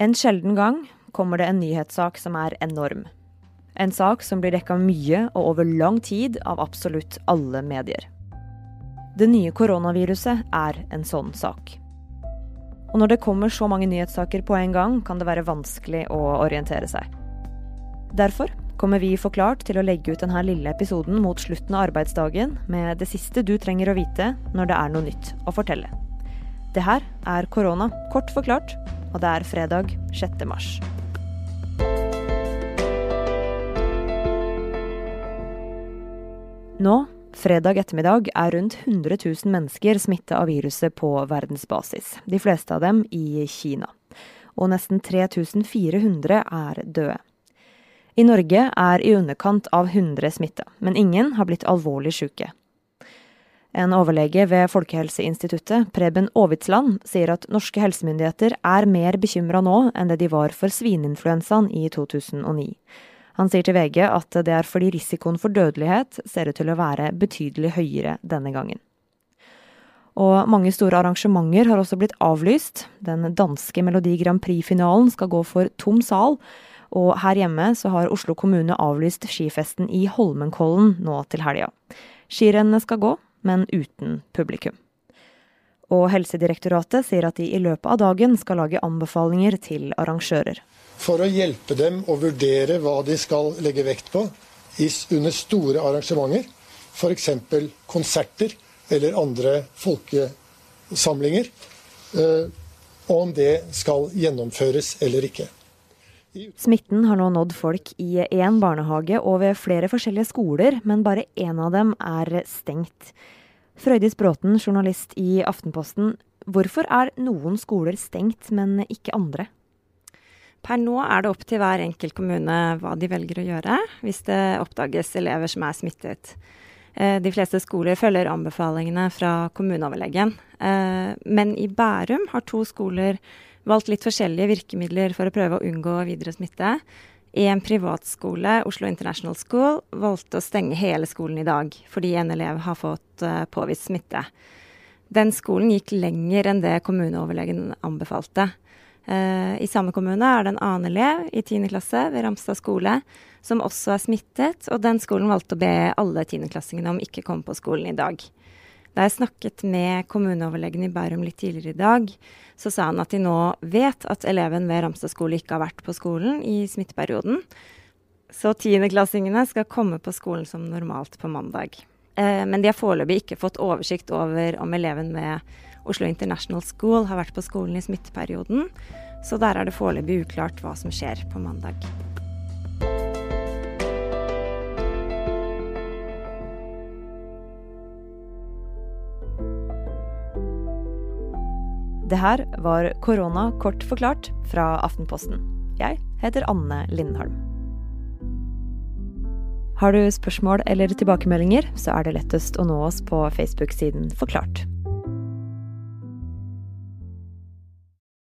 En sjelden gang kommer det en nyhetssak som er enorm. En sak som blir dekka mye og over lang tid av absolutt alle medier. Det nye koronaviruset er en sånn sak. Og når det kommer så mange nyhetssaker på en gang, kan det være vanskelig å orientere seg. Derfor kommer vi forklart til å legge ut denne lille episoden mot slutten av arbeidsdagen med det siste du trenger å vite når det er noe nytt å fortelle. Det her er korona, kort forklart, og det er fredag 6. mars. Nå, fredag ettermiddag, er rundt 100 000 mennesker smitta av viruset på verdensbasis. De fleste av dem i Kina. Og nesten 3400 er døde. I Norge er i underkant av 100 smitta, men ingen har blitt alvorlig syke. En overlege ved Folkehelseinstituttet, Preben Aavitsland, sier at norske helsemyndigheter er mer bekymra nå enn det de var for svineinfluensaen i 2009. Han sier til VG at det er fordi risikoen for dødelighet ser ut til å være betydelig høyere denne gangen. Og mange store arrangementer har også blitt avlyst. Den danske Melodi Grand Prix-finalen skal gå for tom sal, og her hjemme så har Oslo kommune avlyst skifesten i Holmenkollen nå til helga. Skirennene skal gå, men uten publikum. Og Helsedirektoratet sier at de i løpet av dagen skal lage anbefalinger til arrangører. For å hjelpe dem å vurdere hva de skal legge vekt på under store arrangementer, f.eks. konserter eller andre folkesamlinger, og om det skal gjennomføres eller ikke. Smitten har nå nådd folk i én barnehage og ved flere forskjellige skoler, men bare én av dem er stengt. Frøydis Bråten, journalist i Aftenposten. Hvorfor er noen skoler stengt, men ikke andre? Per nå er det opp til hver enkelt kommune hva de velger å gjøre hvis det oppdages elever som er smittet. Eh, de fleste skoler følger anbefalingene fra kommuneoverlegen. Eh, men i Bærum har to skoler valgt litt forskjellige virkemidler for å prøve å unngå videre smitte. En privatskole, Oslo International School, valgte å stenge hele skolen i dag fordi en elev har fått uh, påvist smitte. Den skolen gikk lenger enn det kommuneoverlegen anbefalte. Uh, I samme kommune er det en annen elev i 10. klasse ved Ramstad skole som også er smittet, og den skolen valgte å be alle tiendeklassingene om ikke komme på skolen i dag. Da jeg snakket med kommuneoverlegen i Bærum litt tidligere i dag, så sa han at de nå vet at eleven ved Ramstad skole ikke har vært på skolen i smitteperioden. Så tiendeklassingene skal komme på skolen som normalt på mandag. Eh, men de har foreløpig ikke fått oversikt over om eleven ved Oslo International School har vært på skolen i smitteperioden. Så der er det foreløpig uklart hva som skjer på mandag. Det her var korona kort forklart fra Aftenposten. Jeg heter Anne Lindholm. Har du spørsmål eller tilbakemeldinger, så er det lettest å nå oss på Facebook-siden Forklart.